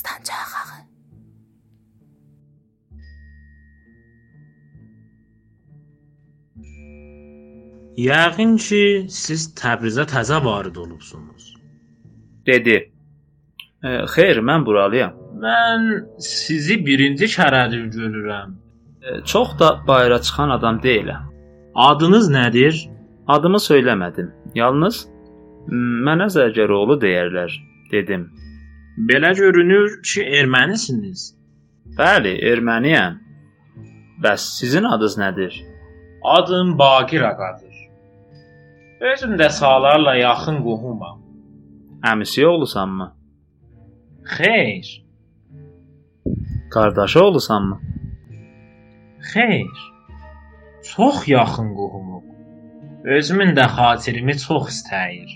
Dastanca ağı. Yəqin ki, siz Təbrizə təzə varid olubsunuz. dedi. E, xeyr, mən buralıyam. Mən sizi birinci kərədir görürəm. E, çox da bayıra çıxan adam deyiləm. Adınız nədir? Adımı söyləmədim. Yalnız "M, mənə Zərgəroğlu deyərlər, dedim. Belə görünür ki, ermənisiniz. Bəli, erməniyəm. Bəs sizin adınız nədir? Adım Baqir ağadır. Özüm də sağlarla yaxın qohumam. Əmisi oğlusanmı? Xeyr, Qardaşı oğlusanmı? xeyr. Çox yaxın qohumuq. Özümün də xatirimi çox istəyir.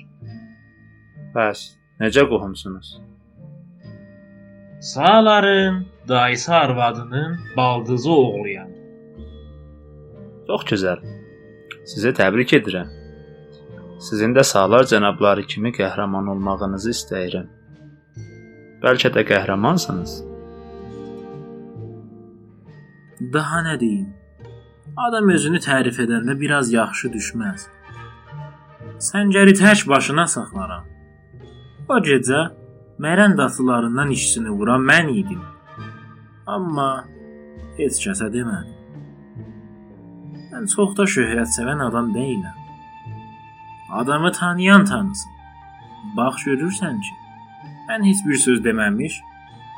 Bəs necə qohumsunuz? Sağların dayısı arvadının baldızı oğluyam. Çox gözəl. Sizə təbrik edirəm. Sizin də sağlar cənabları kimi qəhrəman olmağınızı istəyirəm. Bəlkə də qəhrəmansınız. Daha nə deyim? Adam özünü tərif edəndə biraz yaxşı düşməz. Səngəri tək başına saxlaram. O gecə mərən datılarından işçini vuran mən idim. Amma heç kəsə demədim. Mən çox da şöhrət sevən adam deyiləm. Adamı tanıyan tanısın. Bax görürsən ki, mən heç bir söz deməmiş,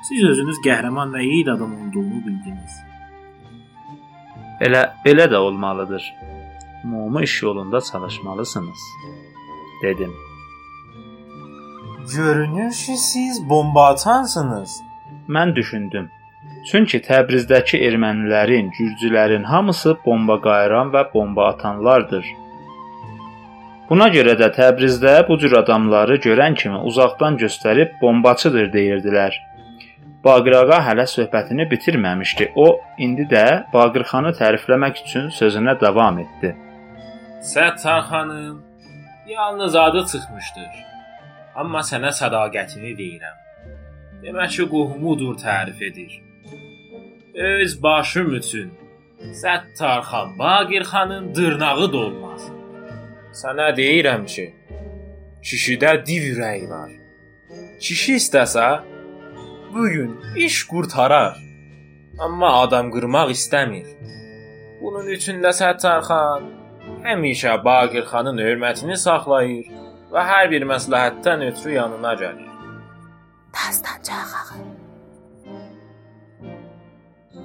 siz özünüz qəhrəman və yiğit adam olduğumu bildiniz. Elə belə də olmalıdır. Ümumi iş yolunda çalışmalısınız, dedim. Görünür ki, siz bomba atansınız. Mən düşündüm. Çünki Təbrizdəki ermənilərin, gürcülərin hamısı bomba qayıran və bomba atanlardır. Buna görə də Təbrizdə bu cür adamları görən kimi uzaqdan göstərib bombaçıdır deyirdilər. Baqirağa hələ söhbətini bitirməmişdi. O indi də Baqirxanı tərifləmək üçün sözünə davam etdi. Səttar xanım yalnız adı çıxmışdır. Amma sənə sədaqətini deyirəm. Demək ki, qohumudur tərif edir. Öz başım üçün Səttar xan Baqir xanın dırnağı dolmaz. Sənə deyirəm ki, kişidə div ürəyi var. Kişi istəsə bu gün iş qurtarar. Amma adam qırmaq istəmir. Bunun üçün də Səttar xan həmişə Baqir xanın hörmətini saxlayır və hər bir məsləhətdən ötürü yanına gəlir. Dastanca ağı.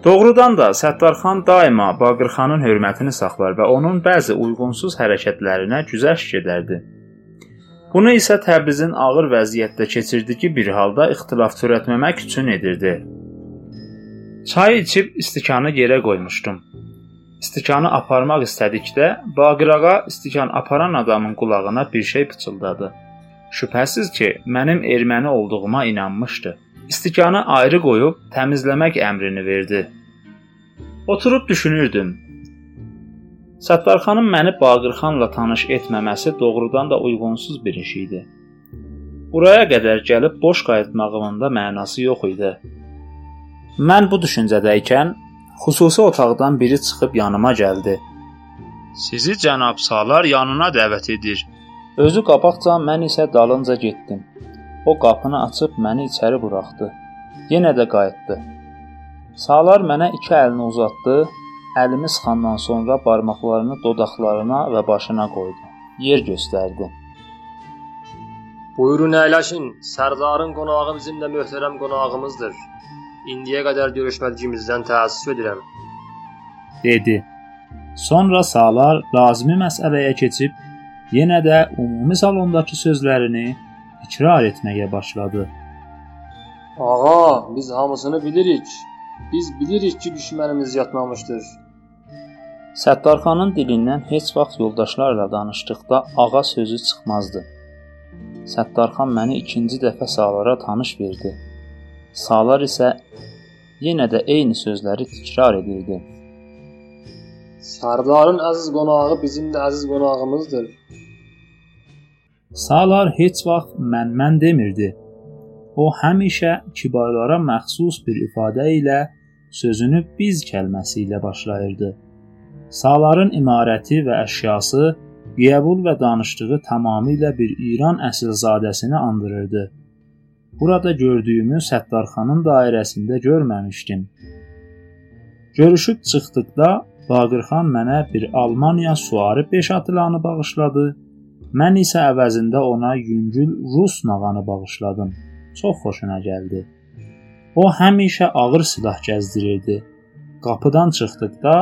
Doğrudan da Səttarxan daima Baqirxanın hörmətini saxlar və onun bəzi uyğunsuz hərəkətlərinə güzəşt edərdi. Bunu isə Təbrizin ağır vəziyyətdə keçirdiyi bir halda ixtilaf törətməmək üçün edirdi. Çay içib stikanı yerə qoymuşdum. Stikanı aparmaq istədikdə Baqirağa stikan aparan adamın qulağına bir şey pıçıldadı. Şübhəsiz ki, mənim erməni olduğuma inanmışdı. İstikanı ayrı qoyub təmizləmək əmrini verdi. Oturub düşünürdüm. Səttarxanın məni Baqirxanla tanış etməməsi doğrudan da uyğunsuz bir iş idi. Buraya qədər gəlib boş qayıtmağımın da mənası yox idi. Mən bu düşüncədəykən xüsusi otaqdan biri çıxıb yanıma gəldi. Sizi cənab Salar yanına dəvət edir. Özü qabaqca, mən isə dalınca getdim. O qapını açıb məni içəri buraxdı. Yenə də qayıtdı. Salar mənə iki əlini uzatdı. Əlimi sıxandan sonra barmaqlarını dodaqlarına və başına qoydu. Yer göstərdi. Buyurun əyləşin. Sərdarın qonağı bizim də möhtərəm qonağımızdır. İndiyə qədər görüşmədiyimizdən təəssüf edirəm. dedi. Sonra Salar lazımi məsələyə keçib yenə də ümumi salondakı sözlərini təkrar etməyə başladı. Ağa, biz hamısını bilirik. Biz bilirik ki, düşmənimiz yatmamışdır. Səttarxanın dilindən heç vaxt yoldaşlarla danışdıqda ağa sözü çıxmazdı. Səttarxan məni ikinci dəfə Salara tanış verdi. Salar isə yenə də eyni sözləri təkrar edirdi. Sərdarın əziz qonağı bizim də əziz qonağımızdır. Salar heç vaxt mən mən demirdi. o həmişə kibarlara məxsus bir ifadə ilə sözünü biz kəlməsi ilə başlayırdı. Sağların imarəti və əşyası, qəbul və danışdığı tamamilə bir İran əsilzadəsini andırırdı. Burada gördüyümü Səttarxanın dairəsində görməmişdim. Görüşüb çıxdıqda Baqırxan mənə bir Almaniya suarı 5 atılanı bağışladı. Mən isə əvəzində ona yüngül rus nağanı bağışladım. Çox xoşuna gəldi. O həmişə ağır silah gəzdirirdi. Qapıdan çıxdıqda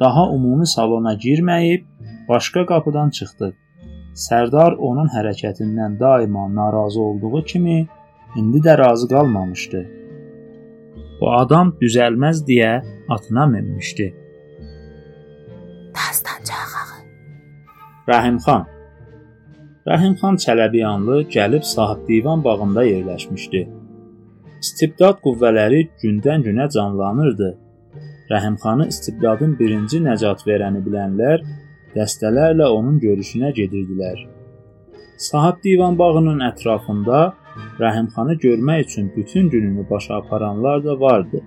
daha ümumi salona girməyib başqa qapıdan çıxdıq. Sərdar onun hərəkətindən daima narazı olduğu kimi indi də razı qalmamışdı. Bu adam düzəlməz deyə atına minmişdi. Dastancaq ağı. Rəhimxan Rəhimxan Çələbiyanlı gəlib Sahib Divan bağında yerləşmişdi. İstibdad qüvvələri gündən-günə canlanırdı. Rəhimxanı istibdadın birinci nəcat verəni bilənlər dəstələrlə onun görüşünə gedirdilər. Sahib Divan bağının ətrafında Rəhimxanı görmək üçün bütün gününü başa aparanlar da vardı.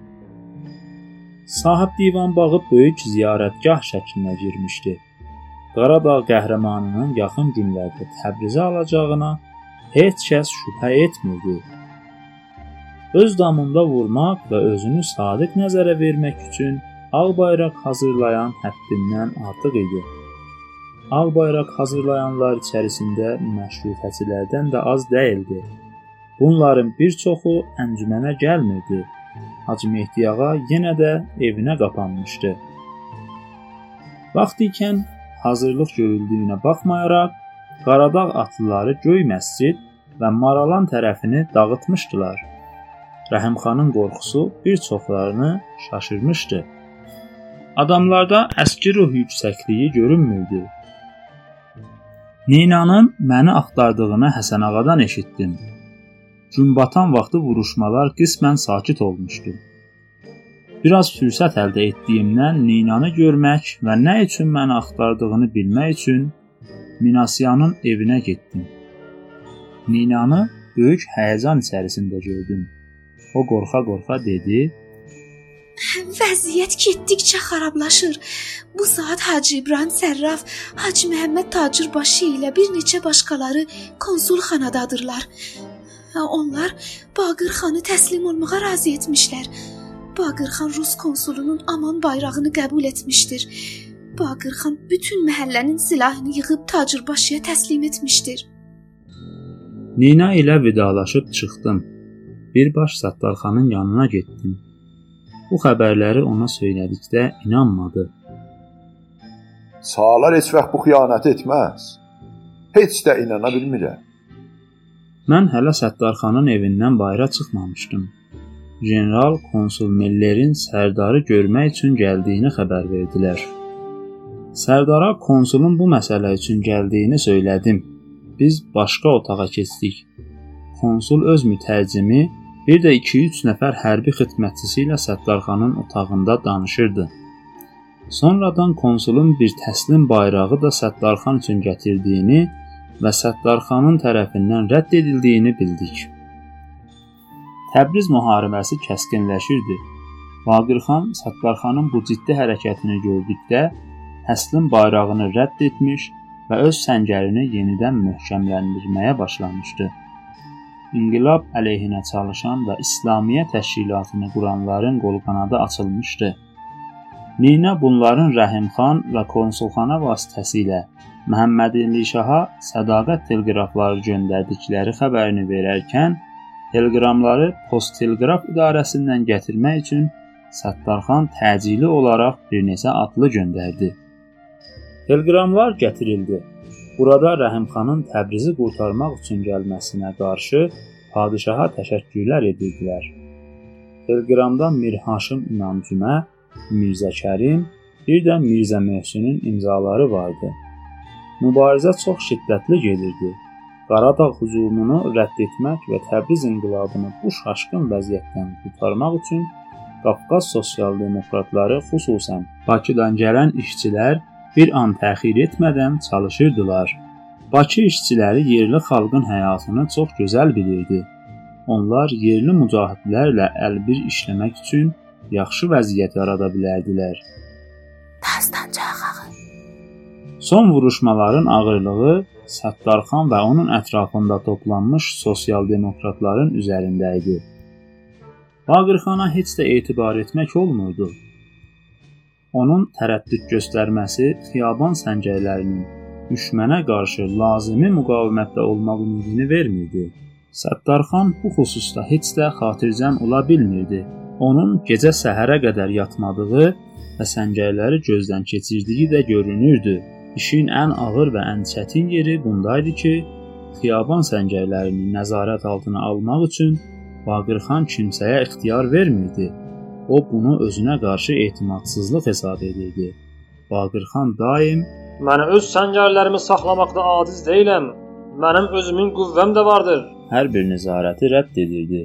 Sahib Divan bağı böyük ziyarətgah şəklinə girmişdi. Qarabağ qəhrəmanının yaxın günlərdə Təbrizə alacağına heç kəs şübhə etmirdi. Öz damında vurmaq və özünü sadiq nəzərə vermək üçün ağ bayraq hazırlayan həddindən artıq idi. Ağ bayraq hazırlayanlar içərisində məşrutəçilərdən də az deyildi. Bunların bir çoxu əncümənə gəlmirdi. Hacı Mehdi ağa yenə də evinə qapanmışdı. Vaxt ikən hazırlıq görüldüyünə baxmayaraq Qaradağ atlıları Göy məscid və Maralan tərəfini dağıtmışdılar. Rəhimxanın qorxusu bir çoxlarını şaşırmışdı. Adamlarda əski ruh yüksəkliyi görünmürdü. Ninanın məni axtardığını Həsən ağadan eşitdim. Gün batan vaxtı vuruşmalar qismən sakit olmuşdu. Biraz fürsət əldə etdiyimdən Ninanı görmək və nə üçün məni axtardığını bilmək üçün Minasiyanın evinə getdim. Ninanı böyük həyəcan içərisində gördüm. O qorxa-qorxa dedi: Vəziyyət getdikcə xarablaşır. Bu saat Hacı İbrahim Sərraf, Hacı Məhəmməd Tacirbaşı ilə bir neçə başqaları konsul xanadadırlar. Onlar Baqır xanı təslim olmağa razı etmişlər. Baqır xan Rus konsulunun aman bayrağını qəbul etmişdir. Baqır xan bütün məhəllənin silahını yığıb Tacirbaşıya təslim etmişdir. Nina ilə vidalaşıb çıxdım. Birbaş Səttarxanın yanına getdim. Bu xəbərləri ona söylədikdə inanmadı. Sağlar heç vaxt bu xəyanəti etməz. Heç də inana bilmirəm. Mən hələ Səttarxanın evindən bayıra çıxmamışdım. General konsul Miller'in Sərdarı görmək üçün gəldiyini xəbər verdilər. Sərdara konsulun bu məsələ üçün gəldiyini söylədim. Biz başqa otağa keçdik. Konsul öz mütərcimi, bir də 2-3 nəfər hərbi xidmətçisi ilə Səttarxanın otağında danışırdı. Sonradan konsulun bir təslim bayrağı da Səttarxan üçün gətirdiyini və Səttarxanın tərəfindən rədd edildiyini bildik. Təbriz müharibəsi kəskinləşirdi. Vaqirxan Səttarxanın bu ciddi hərəkətini gördükdə təslim bayrağını rədd etmiş və öz səngərini yenidən möhkəmləndirməyə başlamışdı. İnqilab əleyhinə çalışan və İslamiyyə təşkilatını quranların qolqanadı açılmışdı. Nina bunların Rəhimxan və konsulxana vasitəsilə Məhəmmədəli Şaha sədaqət teleqrafları göndərdikləri xəbərini verərkən teleqramları Post Teleqraf İdarəsindən gətirmək üçün Səttarxan təcili olaraq bir neçə atlı göndərdi. Teleqramlar gətirildi. Burada Rəhimxanın Təbrizi qurtarmaq üçün gəlməsinə qarşı padişaha təşəkkürlər edirdilər. Teleqramda Mir Haşim İmamcümə, Mirzə Kərim, bir də Mirzə Möhsünün imzaları vardı. Mübarizə çox şiddətli gedirdi. Qaradağ hücumunu rədd etmək və Təbriz inqilabını bu şaşqın vəziyyətdən qurtarmaq üçün Qafqaz sosial-demokratları, xüsusən Bakıdan gələn işçilər bir an təxir etmədən çalışırdılar. Bakı işçiləri yerli xalqın həyatını çox gözəl bilirdi. onlar yerli mücahidlərlə əlbir işləmək üçün yaxşı vəziyyət yarada bilərdilər. Dastancağı. Son vuruşmaların ağırlığı Səttarxan və onun ətrafında toplanmış sosial demokratların üzərində idi. Baqırxana heç də etibar etmək olmurdu. Onun tərəddüd göstərməsi xiyaban səngərlərinin düşmənə qarşı lazımi müqavimətdə olmaq ümidini vermirdi. Səttarxan bu xüsusda heç də xatircəm ola bilmirdi. Onun gecə səhərə qədər yatmadığı və səngərləri gözdən keçirdiyi də görünürdü. İşin ən ağır və ən çətin yeri bundaydı ki, xiyaban səngərlərini nəzarət altına almaq üçün Baqırxan kimsəyə ixtiyar vermirdi. O bunu özünə qarşı etimadsızlıq hesab edirdi. Baqırxan daim Mən öz səngərlərimi saxlamaqda aciz deyiləm. Mənim özümün qüvvəm də vardır. hər bir nəzarəti rədd edirdi.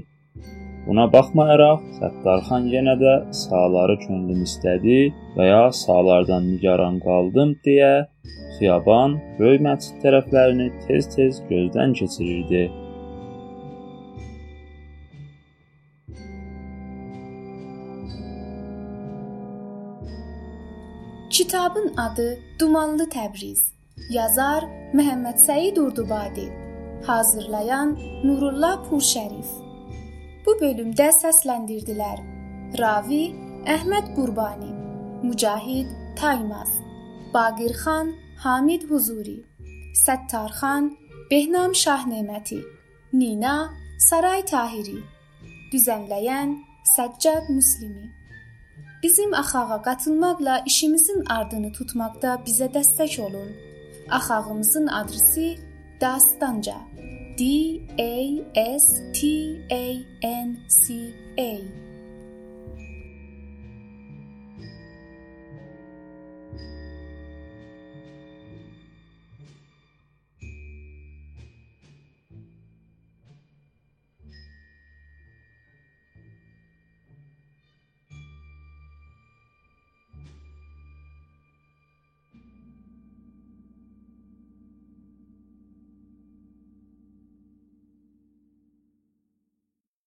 Buna baxmayaraq Səttarxan yenə də sağları könlüm istədi və ya sağlardan nigaran qaldım deyə xiyaban, böyük məscid tərəflərini tez-tez gözdən keçirirdi. Kitabın adı Dumanlı Təbriz. Yazar Məhəmməd Səid Urdubadi. Hazırlayan Nurullah Purşərif. Bu bölümdə səsləndirdilər: Ravi Əhməd Qurbani, Mücahid Taymaz, Baqirxan Hamid Huzuri, Səttarxan Behnam Şahneməti, Nina Saray Tahiri, düzənləyən Səccad Müslimi. Bizim axağa qatılmaqla işimizin ardını tutmaqda bizə dəstək olun. Axağımızın adresi Dastanca. D A S T A N C A